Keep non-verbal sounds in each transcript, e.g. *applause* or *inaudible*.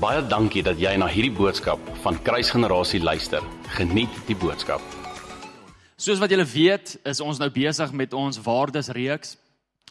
Baie dankie dat jy na hierdie boodskap van Kruisgenerasie luister. Geniet die boodskap. Soos wat julle weet, is ons nou besig met ons waardesreeks.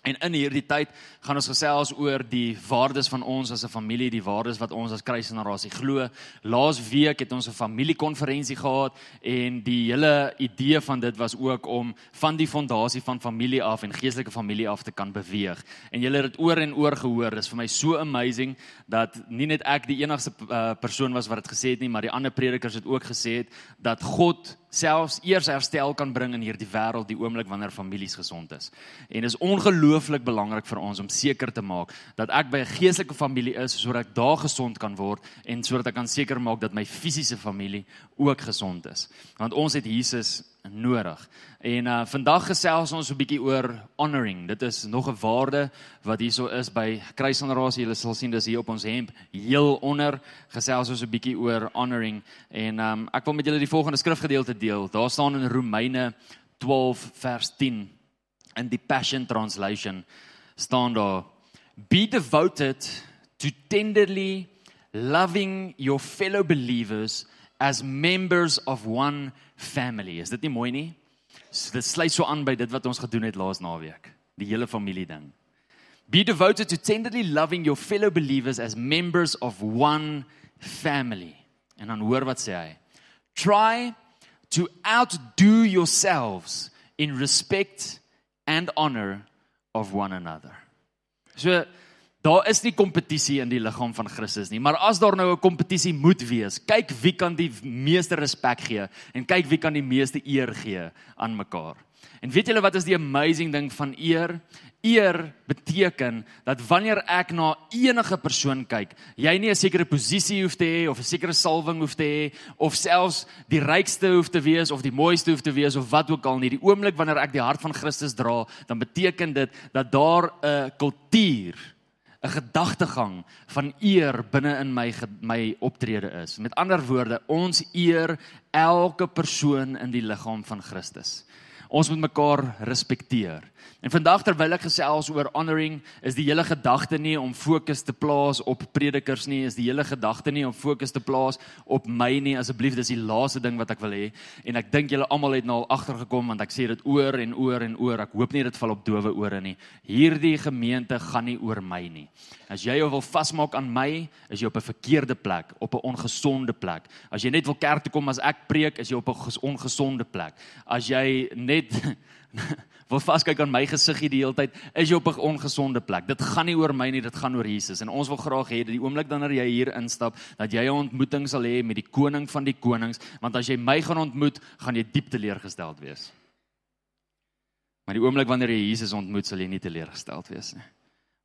En in hierdie tyd gaan ons gesels oor die waardes van ons as 'n familie, die waardes wat ons as kruisgenerasie glo. Laas week het ons 'n familiekonferensie gehad en die hele idee van dit was ook om van die fondasie van familie af en geestelike familie af te kan beweeg. En julle het dit oor en oor gehoor. Dit is vir my so amazing dat nie net ek die enigste uh, persoon was wat dit gesê het nie, maar die ander predikers het ook gesê het dat God selfs eers herstel kan bring in hierdie wêreld die oomblik wanneer families gesond is. En dit is ongelooflik belangrik vir ons om seker te maak dat ek by 'n geestelike familie is sodat ek daar gesond kan word en sodat ek kan seker maak dat my fisiese familie ook gesond is. Want ons het Jesus nodig. En uh vandag gesels ons 'n bietjie oor honoring. Dit is nog 'n waarde wat hierso is by kruisgenerasie. Julle sal sien dis hier op ons hemp heel onder. Gesels ons 'n bietjie oor honoring en um ek wil met julle die volgende skrifgedeelte deel. Daar staan in Romeine 12 vers 10 in die Passion Translation staan daar be devoted to tenderly loving your fellow believers as members of one family. Is dit nie mooi nie? So, dit sluit so aan by dit wat ons gedoen het laas naweek, die hele familie ding. Be devoted to tenderly loving your fellow believers as members of one family. En dan hoor wat sê hy. Try to outdo yourselves in respect and honor of one another. So Daar is nie kompetisie in die liggaam van Christus nie, maar as daar nou 'n kompetisie moet wees, kyk wie kan die meeste respek gee en kyk wie kan die meeste eer gee aan mekaar. En weet julle wat is die amazing ding van eer? Eer beteken dat wanneer ek na enige persoon kyk, jy nie 'n sekere posisie hoef te hê of 'n sekere salwing hoef te hê of selfs die rykste hoef te wees of die mooiste hoef te wees of wat ook al nie. Die oomblik wanneer ek die hart van Christus dra, dan beteken dit dat daar 'n kultuur 'n gedagtegang van eer binne in my my optrede is. Met ander woorde, ons eer elke persoon in die liggaam van Christus. Ons moet mekaar respekteer. En vandag terwyl ek gesels oor honoring, is die hele gedagte nie om fokus te plaas op predikers nie, is die hele gedagte nie om fokus te plaas op my nie. Asseblief, dis die laaste ding wat ek wil hê. En ek dink julle almal het nou al agtergekom want ek sê dit oor en oor en oor. Ek hoop nie dit val op dowe ore nie. Hierdie gemeente gaan nie oor my nie. As jy jou wil vasmaak aan my, is jy op 'n verkeerde plek, op 'n ongesonde plek. As jy net wil kerk toe kom as ek preek, is jy op 'n ongesonde plek. As jy net *laughs* wil vaskyk aan my gesiggie die hele tyd, is jy op 'n ongesonde plek. Dit gaan nie oor my nie, dit gaan oor Jesus. En ons wil graag hê dat die oomblik wanneer jy hier instap, dat jy 'n ontmoeting sal hê met die koning van die konings, want as jy my gaan ontmoet, gaan jy diep teleurgesteld wees. Maar die oomblik wanneer jy Jesus ontmoet, sal jy nie teleurgesteld wees nie.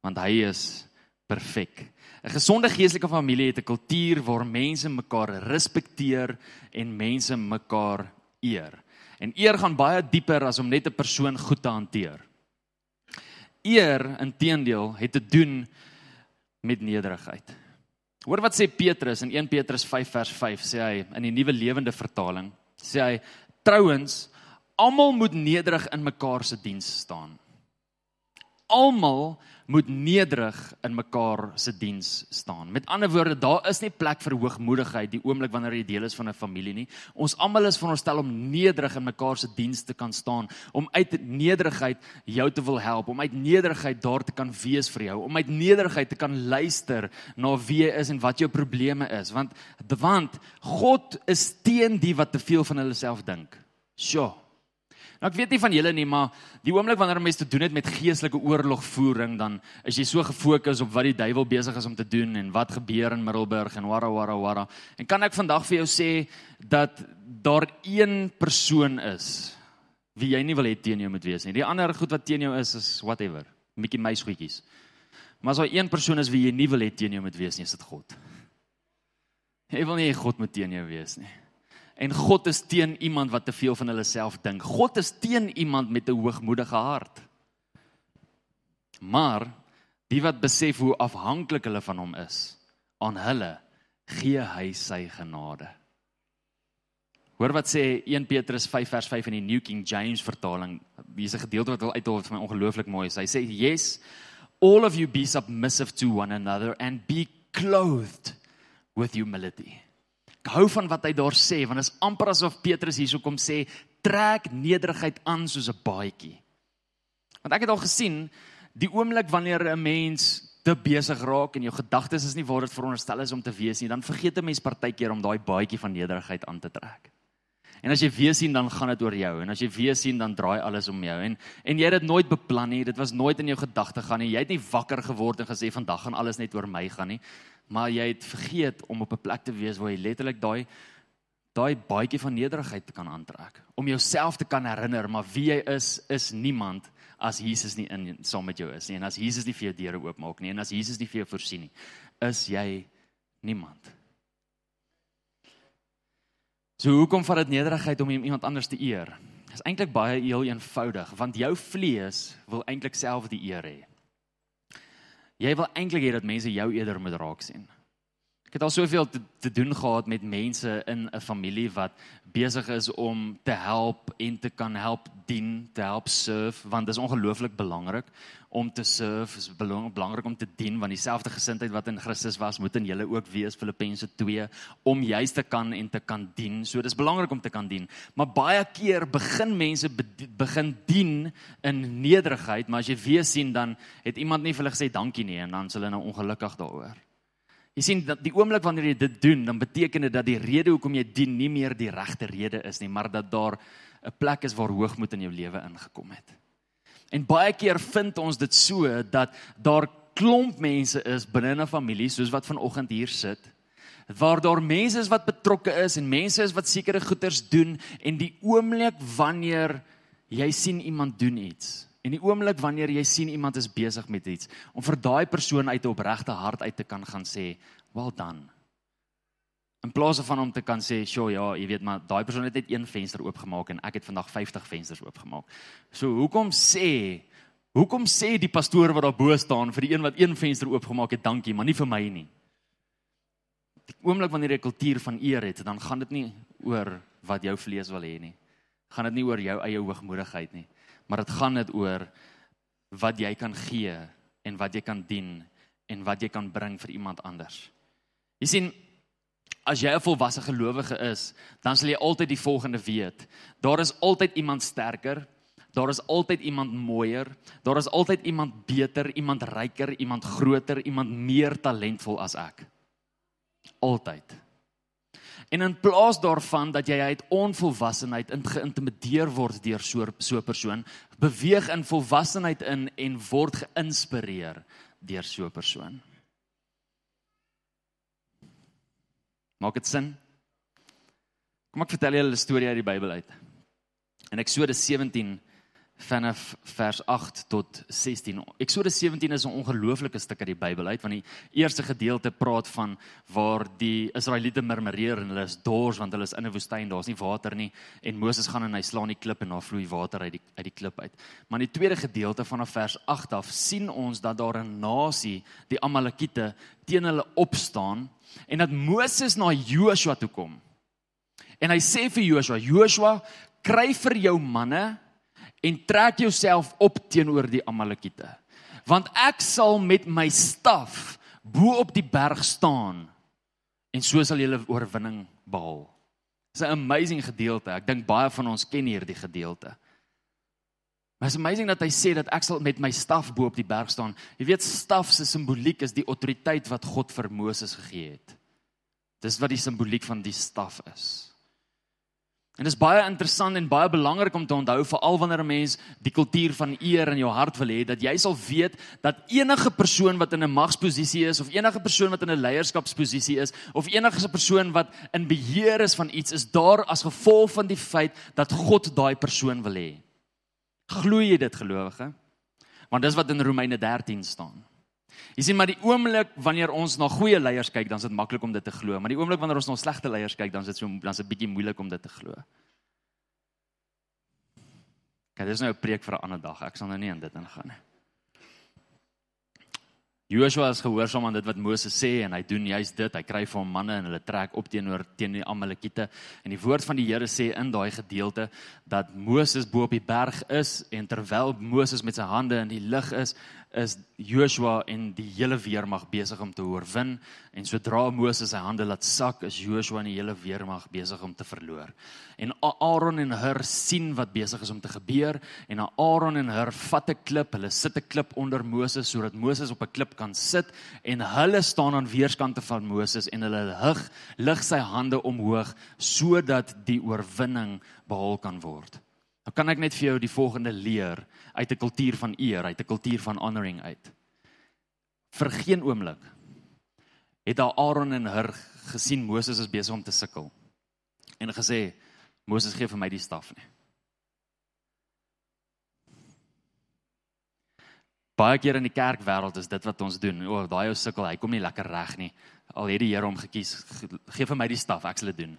Want hy is perfek. 'n Gesonde geestelike familie het 'n kultuur waar mense mekaar respekteer en mense mekaar eer. En eer gaan baie dieper as om net 'n persoon goed te hanteer. Eer inteendeel het te doen met nederigheid. Hoor wat sê Petrus in 1 Petrus 5 vers 5 sê hy in die nuwe lewende vertaling sê hy trouens almal moet nederig in mekaar se diens staan. Almal moet nederig in mekaar se diens staan. Met ander woorde, daar is nie plek vir hoogmoedigheid die oomblik wanneer jy deel is van 'n familie nie. Ons almal is veronderstel om nederig in mekaar se diens te kan staan, om uit nederigheid jou te wil help, om uit nederigheid daar te kan wees vir jou, om uit nederigheid te kan luister na wie jy is en wat jou probleme is, want want God is teen die wat te veel van hulle self dink. Sjoe. Nou ek weet nie van julle nie, maar die oomblik wanneer 'n mens te doen het met geestelike oorlogvoering, dan is jy so gefokus op wat die duiwel besig is om te doen en wat gebeur in Middelburg en wara wara wara. En kan ek vandag vir jou sê dat daar een persoon is wie jy nie wil hê teen jou moet wees nie. Die ander goed wat teen jou is is whatever, bietjie meisgoedjies. Maar as daar een persoon is wie jy nie wil hê teen jou moet wees nie, is dit God. Jy wil nie God moet teen jou wees nie. En God is teen iemand wat te veel van hulle self dink. God is teen iemand met 'n hoogmoedige hart. Maar die wat besef hoe afhanklik hulle van hom is, aan hulle gee hy sy genade. Hoor wat sê 1 Petrus 5 vers 5 in die New King James vertaling. Hier's 'n gedeelte wat wil uithaal wat vir my ongelooflik mooi is. Hy sê, "Yes, all of you be submissive to one another and be clothed with humility. Ek hou van wat hy daar sê want dit is amper asof Petrus hierso kom sê trek nederigheid aan soos 'n baadjie. Want ek het al gesien die oomblik wanneer 'n mens te besig raak en jou gedagtes is nie waar dit veronderstel is om te wees nie, dan vergeet 'n mens partykeer om daai baadjie van nederigheid aan te trek. En as jy weer sien dan gaan dit oor jou. En as jy weer sien dan draai alles om jou. En en jy het dit nooit beplan nie. Dit was nooit in jou gedagte gaan nie. Jy het nie wakker geword en gesê vandag gaan alles net oor my gaan nie maar jy het vergeet om op 'n plek te wees waar jy letterlik daai daai baadjie van nederigheid kan aantrek om jouself te kan herinner maar wie jy is is niemand as Jesus nie in saam met jou is nie en as Jesus nie vir jou deure oopmaak nie en as Jesus nie vir jou voorsien nie is jy niemand So hoekom vat dit nederigheid om iemand anders te eer? Dit is eintlik baie heel eenvoudig want jou vlees wil eintlik self die eer hê. Jy wil eintlik hê dat mense jou eerder moet raak sien. Ek het al soveel te, te doen gehad met mense in 'n familie wat besig is om te help en te kan help dien, te help serve want dit is ongelooflik belangrik om te serve, is belangrik om te dien want dieselfde gesindheid wat in Christus was, moet in julle ook wees Filippense 2 om juis te kan en te kan dien. So dis belangrik om te kan dien. Maar baie keer begin mense begin dien in nederigheid, maar as jy weer sien dan het iemand nie vir hulle gesê dankie nie en dan is hulle nou ongelukkig daaroor. Jy sien dat die oomblik wanneer jy dit doen, dan beteken dit dat die rede hoekom jy dien nie meer die regte rede is nie, maar dat daar 'n plek is waar hoogmoed in jou lewe ingekom het. En baie keer vind ons dit so dat daar klomp mense is binne 'n familie soos wat vanoggend hier sit waar daar mense is wat betrokke is en mense is wat sekere goeders doen en die oomblik wanneer jy sien iemand doen iets en die oomblik wanneer jy sien iemand is besig met iets om vir daai persoon uit 'n opregte hart uit te kan gaan sê well done In plaas van om te kan sê, "Sjoe, ja, jy weet maar daai persoon het net een venster oopgemaak en ek het vandag 50 vensters oopgemaak." So hoekom sê hoekom sê die pastoor wat daar bo staan vir die een wat een venster oopgemaak het, dankie, maar nie vir my nie. Die oomblik wanneer jy 'n kultuur van eer het, dan gaan dit nie oor wat jou vlees wil hê nie. Gaan dit nie oor jou eie hoogmoedigheid nie, maar dit gaan dit oor wat jy kan gee en wat jy kan dien en wat jy kan bring vir iemand anders. Jy sien As jy 'n volwasse gelowige is, dan sal jy altyd die volgende weet. Daar is altyd iemand sterker. Daar is altyd iemand mooier. Daar is altyd iemand beter, iemand ryker, iemand groter, iemand meer talentvol as ek. Altyd. En in plaas daarvan dat jy uit onvolwassenheid geïntimideer word deur so so 'n persoon, beweeg in volwassenheid in en word geïnspireer deur so 'n persoon. Maak dit sin? Kom ek vertel julle 'n storie uit die Bybel uit. In Eksodus 17 vanaf vers 8 tot 16. Eksodus 17 is 'n ongelooflike stuk uit die Bybel uit want die eerste gedeelte praat van waar die Israeliete murmureer en hulle is dors want hulle is in 'n woestyn, daar's nie water nie en Moses gaan en hy slaan die klip en daar vloei water uit die uit die klip uit. Maar in die tweede gedeelte vanaf vers 8 af sien ons dat daar 'n nasie, die Amalekiete, teen hulle opstaan en dat Moses na Joshua toe kom. En hy sê vir Joshua: "Joshua, kry vir jou manne en trek jouself op teenoor die Amalekiete. Want ek sal met my staf bo op die berg staan en so sal julle oorwinning behaal." Dis 'n amazing gedeelte. Ek dink baie van ons ken hierdie gedeelte. Maar is amazing dat hy sê dat ek sal met my staf bo op die berg staan. Jy weet staf se simboliek is die autoriteit wat God vir Moses gegee het. Dis wat die simboliek van die staf is. En dit is baie interessant en baie belangrik om te onthou veral wanneer 'n mens die kultuur van eer in jou hart wil hê dat jy sal weet dat enige persoon wat in 'n magsposisie is of enige persoon wat in 'n leierskapsposisie is of enige persoon wat in beheer is van iets is daar as gevolg van die feit dat God daai persoon wil hê. Glo jy dit gelowige? Want dis wat in Romeine 13 staan. Jy sien maar die oomblik wanneer ons na goeie leiers kyk, dan is dit maklik om dit te glo, maar die oomblik wanneer ons na slegte leiers kyk, dan is dit so dan is dit bietjie moeilik om dit te glo. Kyk, dis nou 'n preek vir 'n ander dag. Ek sal nou nie in dit ingaan nie. Joshua is gehoorsaam aan dit wat Moses sê en hy doen juist dit. Hy kry vir hom manne en hulle trek op teenoor teen die Amalekiete. En die woord van die Here sê in daai gedeelte dat Moses bo op die berg is en terwyl Moses met sy hande in die lug is, is Joshua en die hele weermag besig om te oorwin en sodra Moses sy hande laat sak is Joshua en die hele weermag besig om te verloor. En Aaron en Hur sien wat besig is om te gebeur en Aaron en Hur vat 'n klip, hulle sit 'n klip onder Moses sodat Moses op 'n klip kan sit en hulle staan aan weerskante van Moses en hulle lig lig sy hande omhoog sodat die oorwinning behaal kan word. Dan kan ek net vir jou die volgende leer uit 'n kultuur van eer, uit 'n kultuur van honoring uit. Vir geen oomblik het daar Aaron en Hur gesien Moses is besig om te sukkel en gesê Moses gee vir my die staf nie. Baie keer in die kerkwêreld is dit wat ons doen. O, oh, daai ou sukkel, hy kom nie lekker reg nie. Al het die Here hom gekies, gee vir my die staf, ek sal dit doen.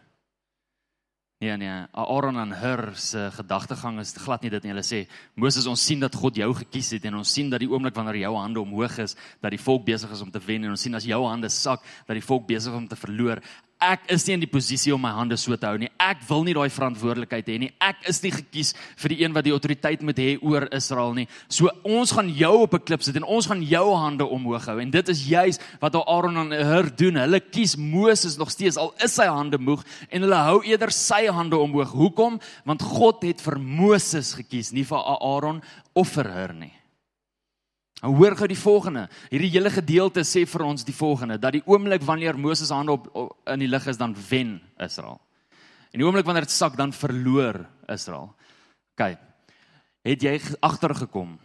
Nee nee, Aaron en Hur se gedagtegang is glad nie dit nie. Hulle sê Moses, ons sien dat God jou gekies het en ons sien dat die oomblik wanneer jou hande omhoog is, dat die volk besig is om te wen en ons sien as jou hande sak, dat die volk besig is om te verloor ek is nie in die posisie om my hande so te hou nie. Ek wil nie daai verantwoordelikheid hê nie. Ek is nie gekies vir die een wat die autoriteit moet hê oor Israel nie. So ons gaan jou op 'n klip sit en ons gaan jou hande omhoog hou. En dit is juis wat Aaron en Hur doen. Hulle kies Moses nog steeds al is sy hande moeg en hulle hou eerder sy hande omhoog. Hoekom? Want God het vir Moses gekies, nie vir Aaron of vir Hur nie. Nou hoor gou die volgende. Hierdie hele gedeelte sê vir ons die volgende dat die oomblik wanneer Moses hande op, op in die lug is dan wen Israel. En die oomblik wanneer dit sak dan verloor Israel. OK. Het jy agtergekom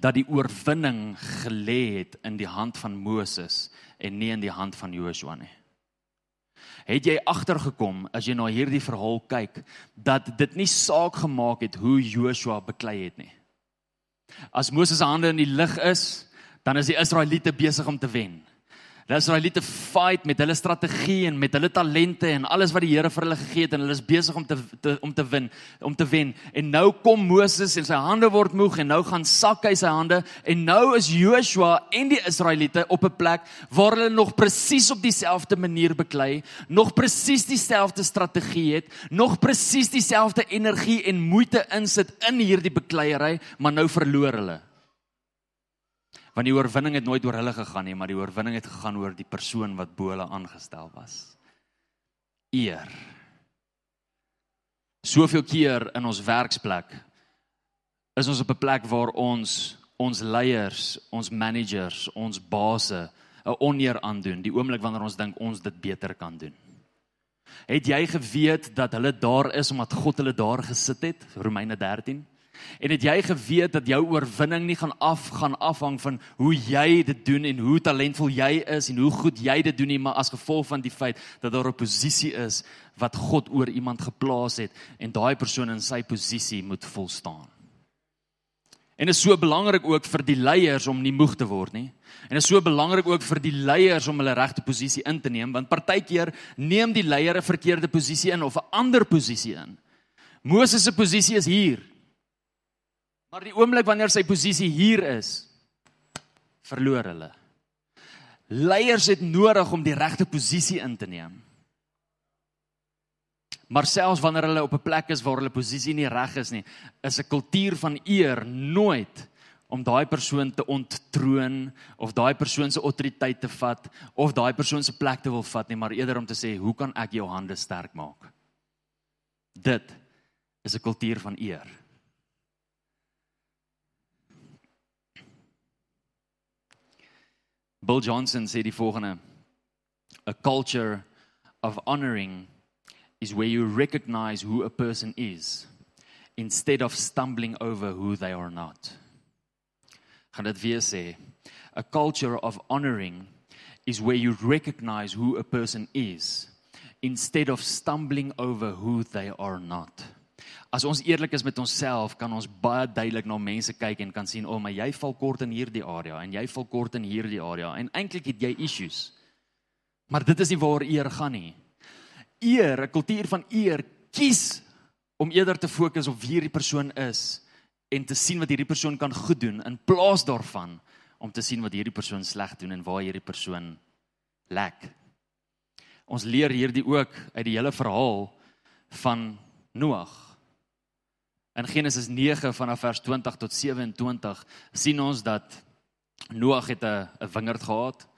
dat die oorwinning gelê het in die hand van Moses en nie in die hand van Joshua nie? Het jy agtergekom as jy na hierdie verhaal kyk dat dit nie saak gemaak het hoe Joshua beklei het nie? As Moses se hande in die lug is, dan is die Israeliete besig om te wen. Die Israeliete fight met hulle strategie en met hulle talente en alles wat die Here vir hulle gegee het en hulle is besig om te, te om te wen, om te wen. En nou kom Moses en sy hande word moeg en nou gaan sak hy sy hande en nou is Joshua en die Israeliete op 'n plek waar hulle nog presies op dieselfde manier beklei, nog presies dieselfde strategie het, nog presies dieselfde energie en moeite insit in hierdie bekleierery, maar nou verloor hulle want die oorwinning het nooit oor hulle gegaan nie, maar die oorwinning het gegaan oor die persoon wat bo hulle aangestel was. Eer. Soveel keer in ons werksplek is ons op 'n plek waar ons ons leiers, ons managers, ons basse 'n oneer aandoen die oomblik wanneer ons dink ons dit beter kan doen. Het jy geweet dat hulle daar is omdat God hulle daar gesit het? Romeine 13 En het jy geweet dat jou oorwinning nie gaan af gaan afhang van hoe jy dit doen en hoe talentvol jy is en hoe goed jy dit doen nie, maar as gevolg van die feit dat daar 'n posisie is wat God oor iemand geplaas het en daai persoon in sy posisie moet volstaan. En dit is so belangrik ook vir die leiers om nie moeg te word nie. En dit is so belangrik ook vir die leiers om hulle regte posisie in te neem want partykeer neem die leier 'n verkeerde posisie in of 'n ander posisie in. Moses se posisie is hier. Maar die oomblik wanneer sy posisie hier is, verloor hulle. Leiers het nodig om die regte posisie in te neem. Maar selfs wanneer hulle op 'n plek is waar hulle posisie nie reg is nie, is 'n kultuur van eer nooit om daai persoon te onttroon of daai persoon se autoriteit te vat of daai persoon se plek te wil vat nie, maar eerder om te sê, "Hoe kan ek jou hande sterk maak?" Dit is 'n kultuur van eer. Bill Johnson sê die volgende: A culture of honoring is where you recognize who a person is instead of stumbling over who they are not. Gaan dit weer sê. A culture of honoring is where you recognize who a person is instead of stumbling over who they are not. As ons eerlik is met onsself, kan ons baie duidelik na mense kyk en kan sien, "O, oh, maar jy val kort in hierdie area en jy val kort in hierdie area." En eintlik het jy issues. Maar dit is nie waar eer gaan nie. Eer, 'n kultuur van eer, kies om eerder te fokus op wie hierdie persoon is en te sien wat hierdie persoon kan goed doen in plaas daarvan om te sien wat hierdie persoon sleg doen en waar hierdie persoon lek. Ons leer hierdie ook uit die hele verhaal van Noag In Genesis 9 vanaf vers 20 tot 27 sien ons dat Noag het 'n wingerd gehad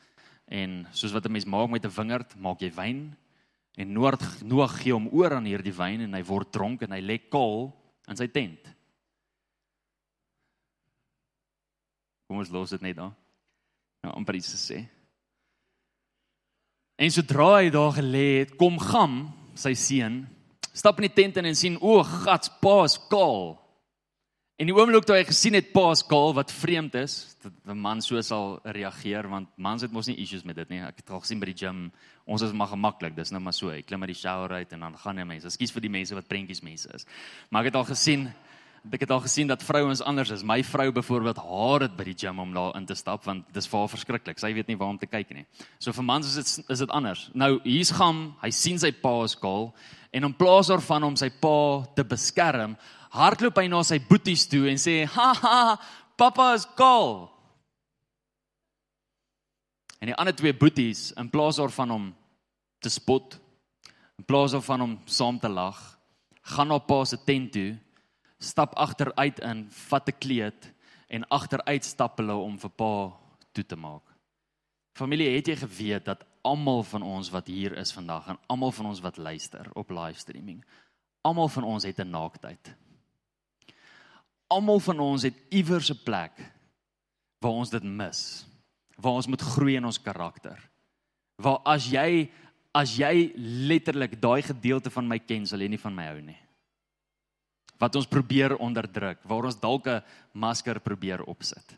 en soos wat 'n mens maak met 'n wingerd, maak jy wyn. En Noag Noag gee hom oor aan hierdie wyn en hy word dronk en hy lê kaal in sy tent. Kom ons los dit net daar. Nou amper iets te sê. En sodra hy daar gelê het, kom Gam, sy seun, stap in die tent in en sien o, gats, pa's kaal. En die oomblik toe hy gesien het pa's kaal wat vreemd is, dat 'n man so sal reageer want mans het mos nie issues met dit nie. Ek het al gesien by die gym, ons is maar gemaklik, dis nou maar so. Ek klim uit die shower uit en dan gaan hy mense. Ekskuus vir die mense wat prentjies mense is. Maar ek het al gesien ek het al gesien dat vrouens anders is. My vrou byvoorbeeld haar dit by die gym om daar in te stap want dis vir haar verskriklik. Sy weet nie waar om te kyk nie. So vir mans is dit is dit anders. Nou hier's gaan, hy sien sy pa's kaal en in plaas daarvan om sy pa te beskerm, hardloop hy na sy boeties toe en sê, "Ha ha, pappa is kaal." En die ander twee boeties, in plaas daarvan om te spot, in plaas daarvan om saam te lag, gaan op pa se tent toe, stap agteruit in, vat 'n kleed en agteruit stap hulle om vir pa toe te maak. Familie, het jy geweet dat almal van ons wat hier is vandag en almal van ons wat luister op livestreaming, almal van ons het 'n naaktheid. Almal van ons het iewers 'n plek waar ons dit mis, waar ons moet groei in ons karakter. Waar as jy as jy letterlik daai gedeelte van my ken, sal jy nie van my hou nie. Wat ons probeer onderdruk, waar ons dalk 'n masker probeer opsit.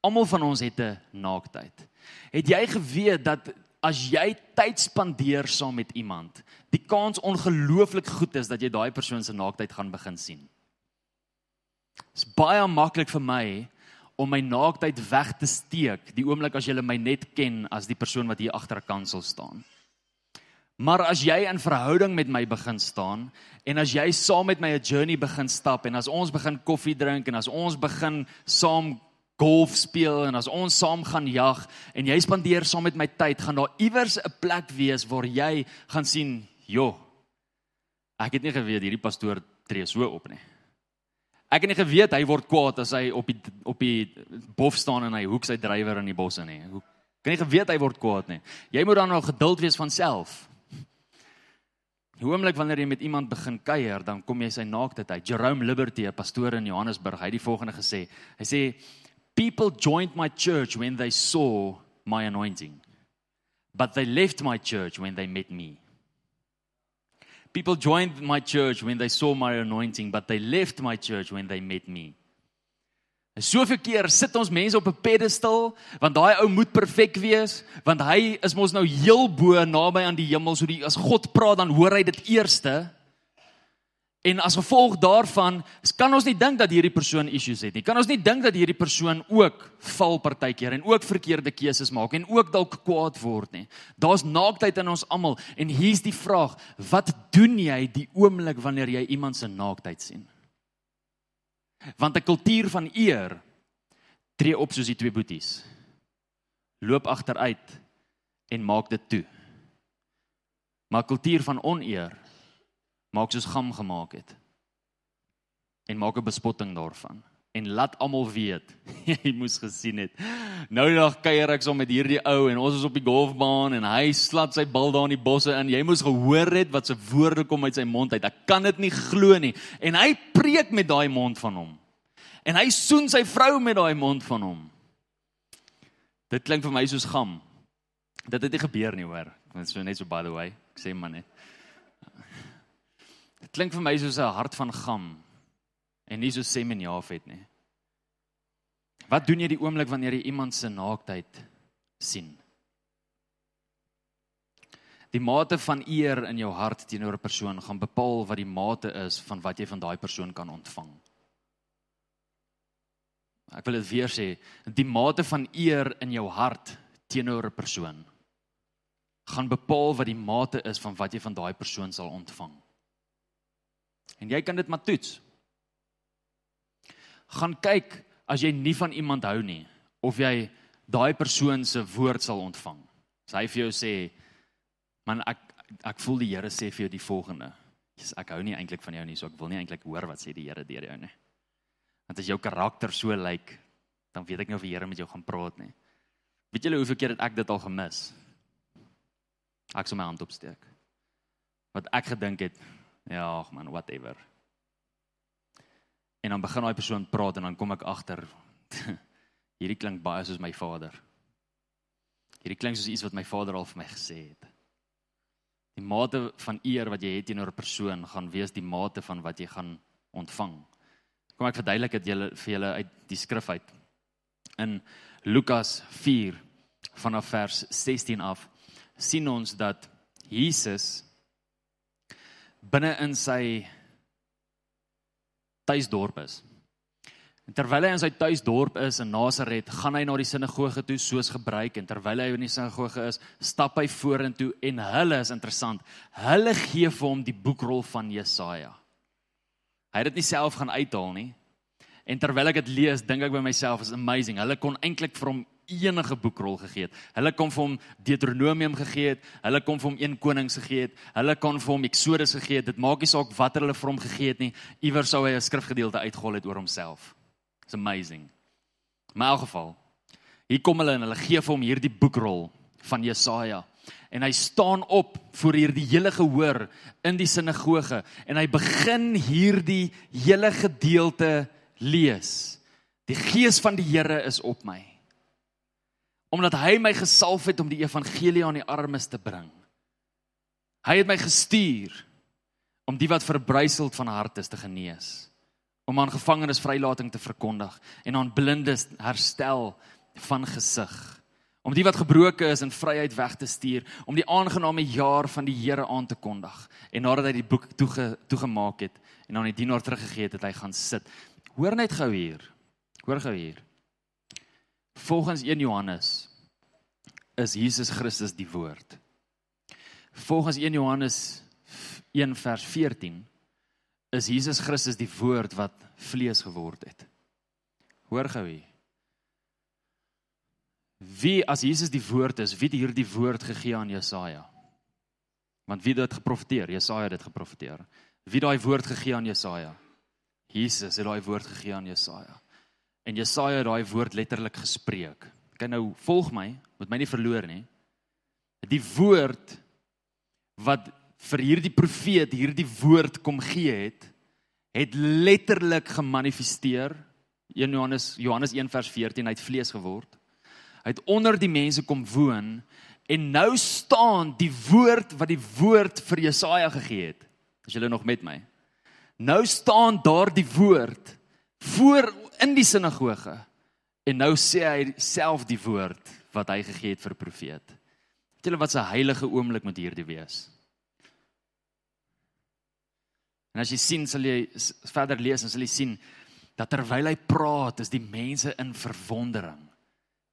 Almal van ons het 'n naaktheid. Het jy geweet dat as jy tyd spandeer saam met iemand, die kans ongelooflik goed is dat jy daai persoon se naaktheid gaan begin sien. Dit is baie maklik vir my om my naaktheid weg te steek die oomblik as jy my net ken as die persoon wat hier agter 'n kansel staan. Maar as jy in verhouding met my begin staan en as jy saam met my 'n journey begin stap en as ons begin koffie drink en as ons begin saam golf speel en as ons saam gaan jag en jy spandeer saam met my tyd, gaan daar iewers 'n plek wees waar jy gaan sien, "Jo, ek het nie geweet hierdie pastoor tree so op nie." Ek het nie geweet hy word kwaad as hy op die op die bof staan en hy hoek sy drywer in die bosse nie. Hoe kan jy geweet hy word kwaad nie? Jy moet dan nou geduld wees van self. Die oomblik wanneer jy met iemand begin kuier, dan kom jy sy naaktheid uit. Jerome Liberty, 'n pastoor in Johannesburg, hy het die volgende gesê. Hy sê People joined my church when they saw my anointing, but they left my church when they met me. People joined my church when they saw my anointing, but they left my church when they met me. Soveel keer sit ons mense op 'n pedestal want daai ou moet perfek wees want hy is mos nou heel bo naby aan die hemel so die as God praat dan hoor hy dit eerste En as gevolg daarvan, kan ons nie dink dat hierdie persoon issues het nie. Kan ons nie dink dat hierdie persoon ook val partykeer en ook verkeerde keuses maak en ook dalk kwaad word nie. Daar's naaktheid in ons almal en hier's die vraag, wat doen jy die oomblik wanneer jy iemand se naaktheid sien? Want 'n kultuur van eer tree op soos die twee boeties. Loop agteruit en maak dit toe. Maar kultuur van oneer maak soos gam gemaak het. En maak 'n bespotting daarvan en laat almal weet *laughs* jy moes gesien het. Nou nog kuier ek so met hierdie ou en ons is op die golfbaan en hy slat sy bal daar in die bosse in. Jy moes gehoor het wat se woorde kom uit sy mond uit. Ek kan dit nie glo nie. En hy preek met daai mond van hom. En hy soen sy vrou met daai mond van hom. Dit klink vir my soos gam. Dit het nie gebeur nie, hoor. Dit is so net so by the way. Ek sê maar net. Dit klink vir my soos 'n hart van gam en nie so sem en jafet nie. Wat doen jy die oomblik wanneer jy iemand se naaktheid sien? Die mate van eer in jou hart teenoor 'n persoon gaan bepaal wat die mate is van wat jy van daai persoon kan ontvang. Ek wil dit weer sê, die mate van eer in jou hart teenoor 'n persoon gaan bepaal wat die mate is van wat jy van daai persoon sal ontvang. En jy kan dit maar toets. Gaan kyk as jy nie van iemand hou nie of jy daai persoon se woord sal ontvang. As hy vir jou sê, "Man, ek ek voel die Here sê vir jou die volgende. Jesus, ek hou nie eintlik van jou nie, so ek wil nie eintlik hoor wat sê die Here deur jou nie. Want as jou karakter so lyk, like, dan weet ek nie of die Here met jou gaan praat nie. Weet julle hoeveel keer het ek dit al gemis? Ek sou my hand opsteek. Wat ek gedink het, ja, ag man, whatever. En dan begin daai persoon praat en dan kom ek agter *laughs* hierdie klink baie soos my vader. Hierdie klink soos iets wat my vader al vir my gesê het. Die mate van eer wat jy het teenoor 'n persoon gaan wees die mate van wat jy gaan ontvang. Kom ek verduidelik dit julle vir julle uit die skrif uit. In Lukas 4 vanaf vers 16 af sien ons dat Jesus binne in sy tuisdorp is. En terwyl hy in sy tuisdorp is in Nasaret, gaan hy na die sinagoge toe soos gebruik en terwyl hy in die sinagoge is, stap hy vorentoe en hulle is interessant. Hulle gee vir hom die boekrol van Jesaja. Hy het dit nie self gaan uithaal nie. En terwyl ek dit lees, dink ek by myself, is amazing. Hulle kon eintlik vir hom enige boekrol gegee het. Hulle kon vir hom Deuteronomium gegee het, hulle kon vir hom 1 Konings gegee het, hulle kon vir hom Eksodus gegee het. Dit maak nie saak watter hulle vir hom gegee het nie. Iewers sou hy 'n skrifgedeelte uitgehol het oor homself. It's amazing. Maar in elk geval, hier kom hulle en hulle gee vir hom hierdie boekrol van Jesaja. En hy staan op voor hierdie hele gehoor in die sinagoge en hy begin hierdie hele gedeelte lees. Die gees van die Here is op my omdat hy my gesalf het om die evangelie aan die armes te bring. Hy het my gestuur om die wat verbryseld van hart is te genees, om aan gevangenes vrylating te verkondig en aan blindes herstel van gesig, om die wat gebroken is in vryheid weg te stuur, om die aangename jaar van die Here aan te kondig. En nadat hy die boek toege toegemaak het en aan die dienaar teruggegee het, het hy gaan sit. Hoor net gou hier. Hoor gou hier. Volgens 1 Johannes is Jesus Christus die woord. Volgens 1 Johannes 1 vers 14 is Jesus Christus die woord wat vlees geword het. Hoor gou hier. Wie as Jesus die woord is, wie het hierdie woord gegee aan Jesaja? Want wie het dit geprofeteer? Jesaja het dit geprofeteer. Wie daai woord gegee aan Jesaja? Jesus het daai woord gegee aan Jesaja. En Jesaja het daai woord letterlik gespreek. Kyk nou, volg my, moet my nie verloor nie. Die woord wat vir hierdie profeet hierdie woord kom gee het, het letterlik gemanifesteer. 1 Johannes Johannes 1 vers 14 hy het vlees geword. Hy het onder die mense kom woon en nou staan die woord wat die woord vir Jesaja gegee het. As julle nog met my. Nou staan daar die woord voor in die sinagoge en nou sê hy self die woord wat hy gegee het vir profeet. Weet julle wat 'n heilige oomblik moet hierdie wees? En as jy sien sal jy verder lees en sal jy sien dat terwyl hy praat is die mense in verwondering.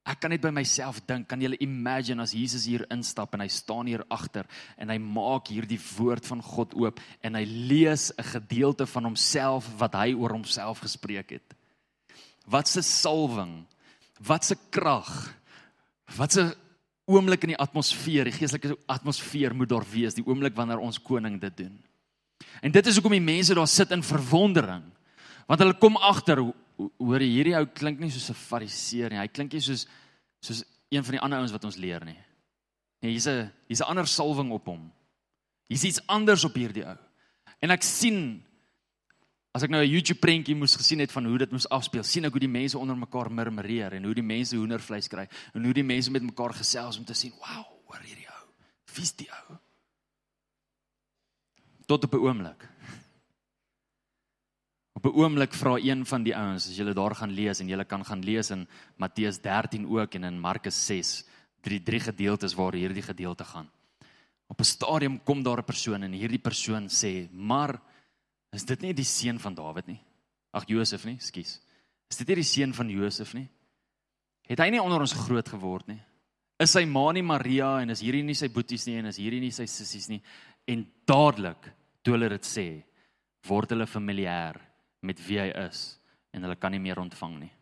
Ek kan net by myself dink, kan jy imagine as Jesus hier instap en hy staan hier agter en hy maak hierdie woord van God oop en hy lees 'n gedeelte van homself wat hy oor homself gespreek het. Wat 'n salwing. Wat 'n krag. Wat 'n oomblik in die atmosfeer, die geestelike atmosfeer moet daar wees, die oomblik wanneer ons koning dit doen. En dit is hoekom die mense daar sit in verwondering. Want hulle kom agter, hoor hierdie ou klink nie soos 'n fariseer nie. Hy klink nie soos soos een van die ander ouens wat ons leer nie. Nee, hier's 'n hier's 'n ander salwing op hom. Hier's iets anders op hierdie ou. En ek sien As ek nou 'n YouTube prentjie moes gesien het van hoe dit moes afspeel, sien ek hoe die mense onder mekaar murmureer en hoe die mense hoendervleis kry en hoe die mense met mekaar gesels om te sien, "Wow, hoor hierdie ou. Wie's die ou?" Tot op 'n oomblik. Op 'n oomblik vra een van die ouens, as jy daar gaan lees en jy kan gaan lees in Matteus 13 ook en in Markus 6, drie drie gedeeltes waar hierdie gedeelte gaan. Op 'n stadium kom daar 'n persoon en hierdie persoon sê, "Maar Is dit nie die seun van Dawid nie? Ag Josef nie, skus. Is dit nie die seun van Josef nie? Het hy nie onder ons groot geword nie? Is sy ma nie Maria en is hierdie nie sy boeties nie en is hierdie nie sy sissies nie? En dadelik toe hulle dit sê, word hulle familier met wie hy is en hulle kan nie meer ontvang nie.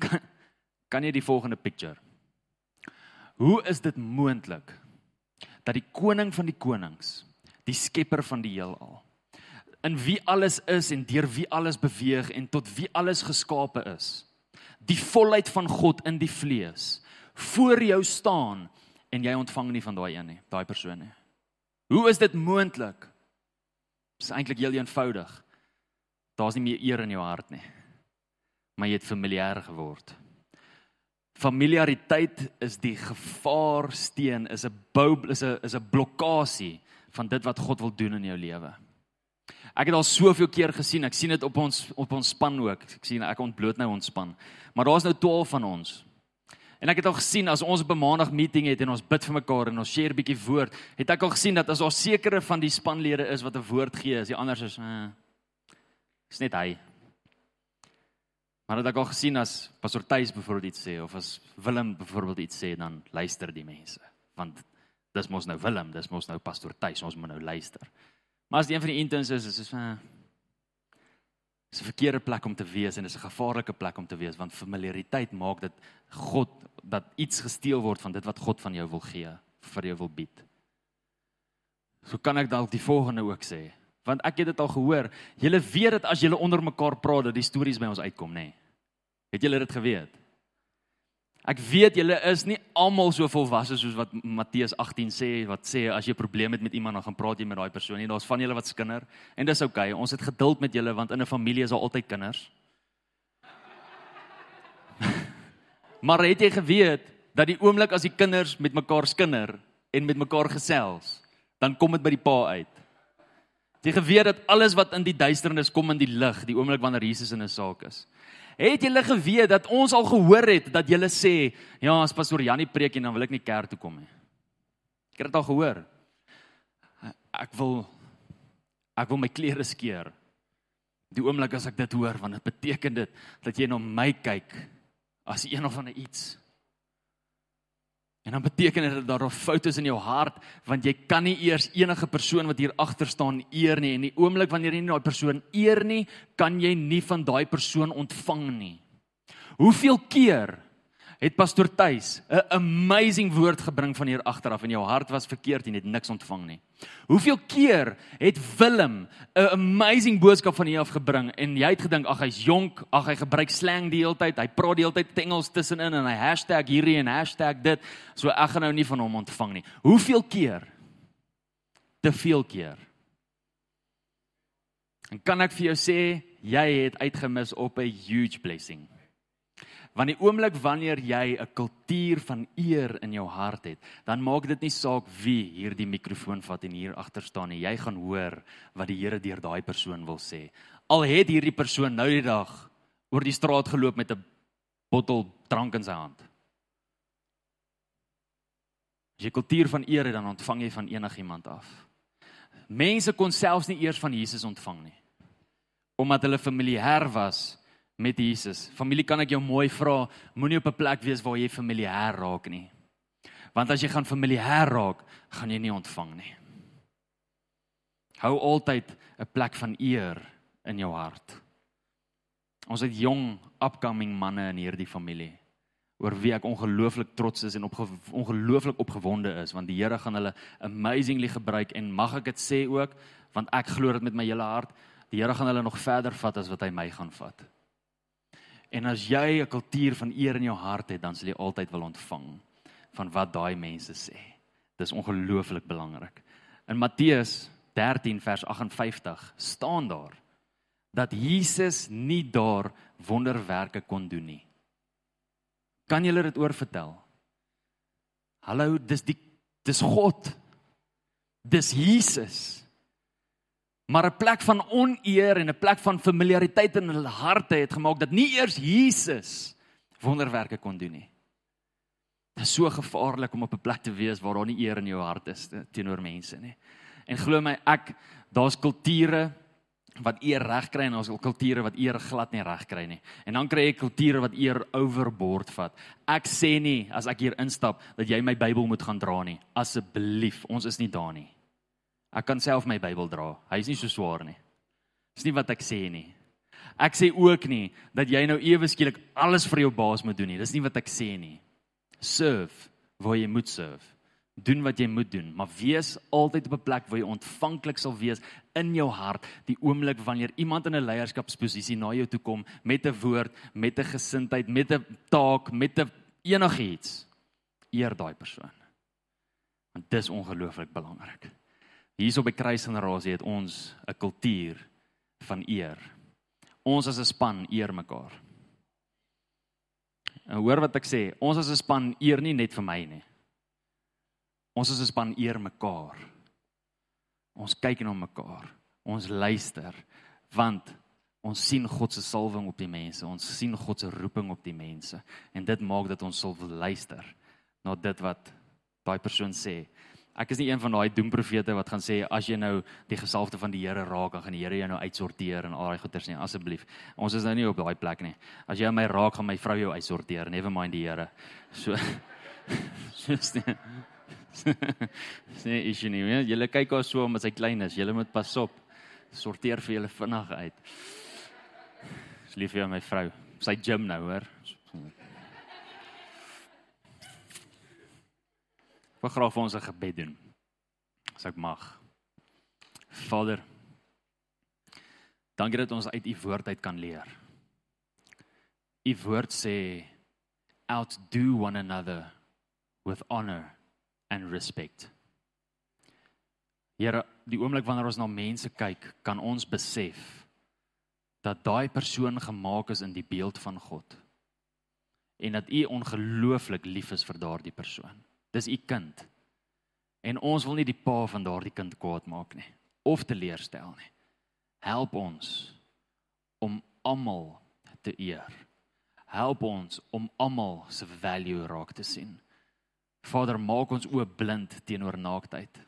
Kan, kan jy die volgende picture? Hoe is dit moontlik dat die koning van die konings, die skepper van die heelal, in wie alles is en deur wie alles beweeg en tot wie alles geskape is, die volheid van God in die vlees, voor jou staan en jy ontvang nie van daai een nie, daai persoon nie. Hoe is dit moontlik? Dit is eintlik heel eenvoudig. Daar's nie meer eer in jou hart nie. Maar jy het familier geword. Familiariteit is die gevaarsteen, is 'n bou is 'n is 'n blokkade van dit wat God wil doen in jou lewe. Ek het al soveel keer gesien, ek sien dit op ons op ons span ook. Ek sien ek ontbloot nou ons span. Maar daar's nou 12 van ons. En ek het al gesien as ons op 'n maandag meeting het en ons bid vir mekaar en ons share bietjie woord, het ek al gesien dat as daar sekere van die spanlede is wat 'n woord gee, as die ander is, eh, is net hy. Maar het ek al gesien as Pastor Tuis byvoorbeeld iets sê of as Willem byvoorbeeld iets sê, dan luister die mense. Want dis mos nou Willem, dis mos nou Pastor Tuis, ons moet nou luister. Maar as die een van die interns is, is dit eh, is 'n verkeerde plek om te wees en dis 'n gevaarlike plek om te wees want familiariteit maak dat God dat iets gesteel word van dit wat God van jou wil gee, vir jou wil bied. So kan ek dalk die volgende ook sê, want ek het dit al gehoor. Julle weet dit as julle onder mekaar praat dat die stories by ons uitkom, nê? Nee. Het julle dit geweet? Ek weet julle is nie almal so volwasse soos wat Matteus 18 sê wat sê as jy 'n probleem het met iemand dan gaan praat jy met daai persoon nie. Daar's van julle wat skinder en dis oukei. Okay. Ons het geduld met julle want in 'n familie is daar altyd kinders. *laughs* maar het jy geweet dat die oomblik as die kinders met mekaar skinder en met mekaar gesels, dan kom dit by die pa uit. Het jy geweet dat alles wat in die duisternis kom in die lig, die oomblik wanneer Jesus in 'n saak is. Het julle geweet dat ons al gehoor het dat julle sê, ja, as pastoor Janie preek en dan wil ek nie kerk toe kom nie. Ek het dit al gehoor. Ek wil ek wil my klere skeer. Die oomblik as ek dit hoor, want dit beteken dit dat jy na my kyk as een of ander iets. En dan beteken dit dat daar 'n fout is in jou hart want jy kan nie eers enige persoon wat hier agter staan eer nie en die oomblik wanneer jy nie daai persoon eer nie, kan jy nie van daai persoon ontvang nie. Hoeveel keer het pastoor Tuis 'n amazing woord gebring van hier agteraf en jou hart was verkeerd en het niks ontvang nie. Hoeveel keer het Willem 'n amazing boodskap van hier af gebring en jy het gedink ag hy's jonk, ag hy gebruik slang die hele tyd, hy praat die hele tyd Engels tussenin en hy hashtag hierdie en hashtag dit, so ek gaan nou nie van hom ontvang nie. Hoeveel keer? Te veel keer. En kan ek vir jou sê jy het uitgemis op 'n huge blessing. Want die oomblik wanneer jy 'n kultuur van eer in jou hart het, dan maak dit nie saak wie hierdie mikrofoon vat en hier agter staan nie. Jy gaan hoor wat die Here deur daai persoon wil sê. Al het hierdie persoon nou die dag oor die straat geloop met 'n bottel drank in sy hand. As jy kultuur van eer het, dan ontvang jy van enigiemand af. Mense kon selfs nie eers van Jesus ontvang nie omdat hulle familier was met Jesus. Familie kan ek jou mooi vra, moenie op 'n plek wees waar jy familier raak nie. Want as jy gaan familier raak, gaan jy nie ontvang nie. Hou altyd 'n plek van eer in jou hart. Ons het jong upcoming manne in hierdie familie oor wie ek ongelooflik trots is en op ongelooflik opgewonde is want die Here gaan hulle amazingly gebruik en mag ek dit sê ook want ek glo dit met my hele hart die Here gaan hulle nog verder vat as wat hy my gaan vat. En as jy 'n kultuur van eer in jou hart het, dan sal jy altyd wil ontvang van wat daai mense sê. Dis ongelooflik belangrik. In Matteus 13 vers 58 staan daar dat Jesus nie daar wonderwerke kon doen nie. Kan julle dit oorvertel? Hallo, dis die dis God. Dis Jesus maar 'n plek van oneer en 'n plek van familiariteit in hulle harte het gemaak dat nie eers Jesus wonderwerke kon doen nie. Dit is so gevaarlik om op 'n plek te wees waar daar nie eer in jou hart is teenoor mense nie. En glo my, ek daar's kulture wat eer reg kry en ons kulture wat eer glad nie reg kry nie. En dan kry jy kulture wat eer overboord vat. Ek sê nie as ek hier instap dat jy my Bybel moet gaan dra nie. Asseblief, ons is nie daar nie. Ek kan self my Bybel dra. Hy is nie so swaar nie. Dis nie wat ek sê nie. Ek sê ook nie dat jy nou ewe skielik alles vir jou baas moet doen nie. Dis nie wat ek sê nie. Serve waar jy moet serve. Doen wat jy moet doen, maar wees altyd op 'n plek waar jy ontvanklik sal wees in jou hart die oomblik wanneer iemand in 'n leierskapsposisie na jou toe kom met 'n woord, met 'n gesindheid, met 'n taak, met 'n enigiets. Eer daai persoon. Want dis ongelooflik belangrik. Hierso by kruisgenerasie het ons 'n kultuur van eer. Ons as 'n span eer mekaar. En hoor wat ek sê, ons as 'n span eer nie net vir my nie. Ons as 'n span eer mekaar. Ons kyk na mekaar. Ons luister want ons sien God se salwing op die mense. Ons sien God se roeping op die mense en dit maak dat ons sal luister na dit wat daai persoon sê. Ek is nie een van daai doemprofete wat gaan sê as jy nou die gesalfde van die Here raak, dan gaan die Here jou nou uitsorteer en al daai goeters nie. Asseblief. Ons is nou nie op daai plek nie. As jy my raak, gaan my vrou jou uitsorteer, never mind die Here. So *laughs* Just Sê is nie, jy julle kyk haar so omdat sy klein is. Julle moet pas op. Sorteer vir julle vinnig uit. Dis lief vir my vrou. Sy gym nou, hoor. Ek graag vir ons 'n gebed doen. As ek mag. Vader, dankie dat ons uit u woord uit kan leer. U woord sê outdo one another with honor and respect. Here, die oomblik wanneer ons na mense kyk, kan ons besef dat daai persoon gemaak is in die beeld van God en dat U ongelooflik lief is vir daardie persoon. Dis u kind. En ons wil nie die pa van daardie kind kwaad maak nie of teleurstel nie. Help ons om almal te eer. Help ons om almal se value raak te sien. Vader, maak ons oë blind teenoor naaktheid.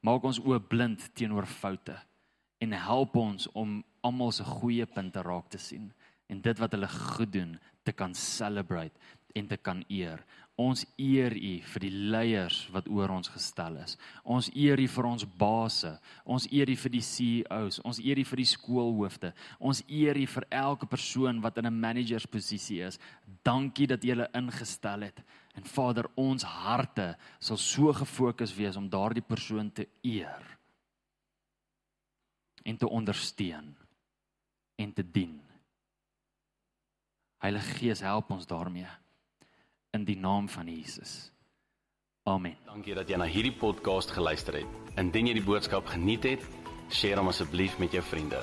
Maak ons oë blind teenoor foute en help ons om almal se goeie punte raak te sien en dit wat hulle goed doen te kan celebrate en te kan eer. Ons eer U vir die leiers wat oor ons gestel is. Ons eer U vir ons baase. Ons eer U vir die CEOs. Ons eer U vir die skoolhoofde. Ons eer U vir elke persoon wat in 'n managersposisie is. Dankie dat U hulle ingestel het. En Vader, ons harte sal so gefokus wees om daardie persoon te eer en te ondersteun en te dien. Heilige Gees, help ons daarmee in die naam van Jesus. Amen. Dankie dat jy na hierdie podcast geluister het. Indien jy die boodskap geniet het, deel hom asseblief met jou vriende.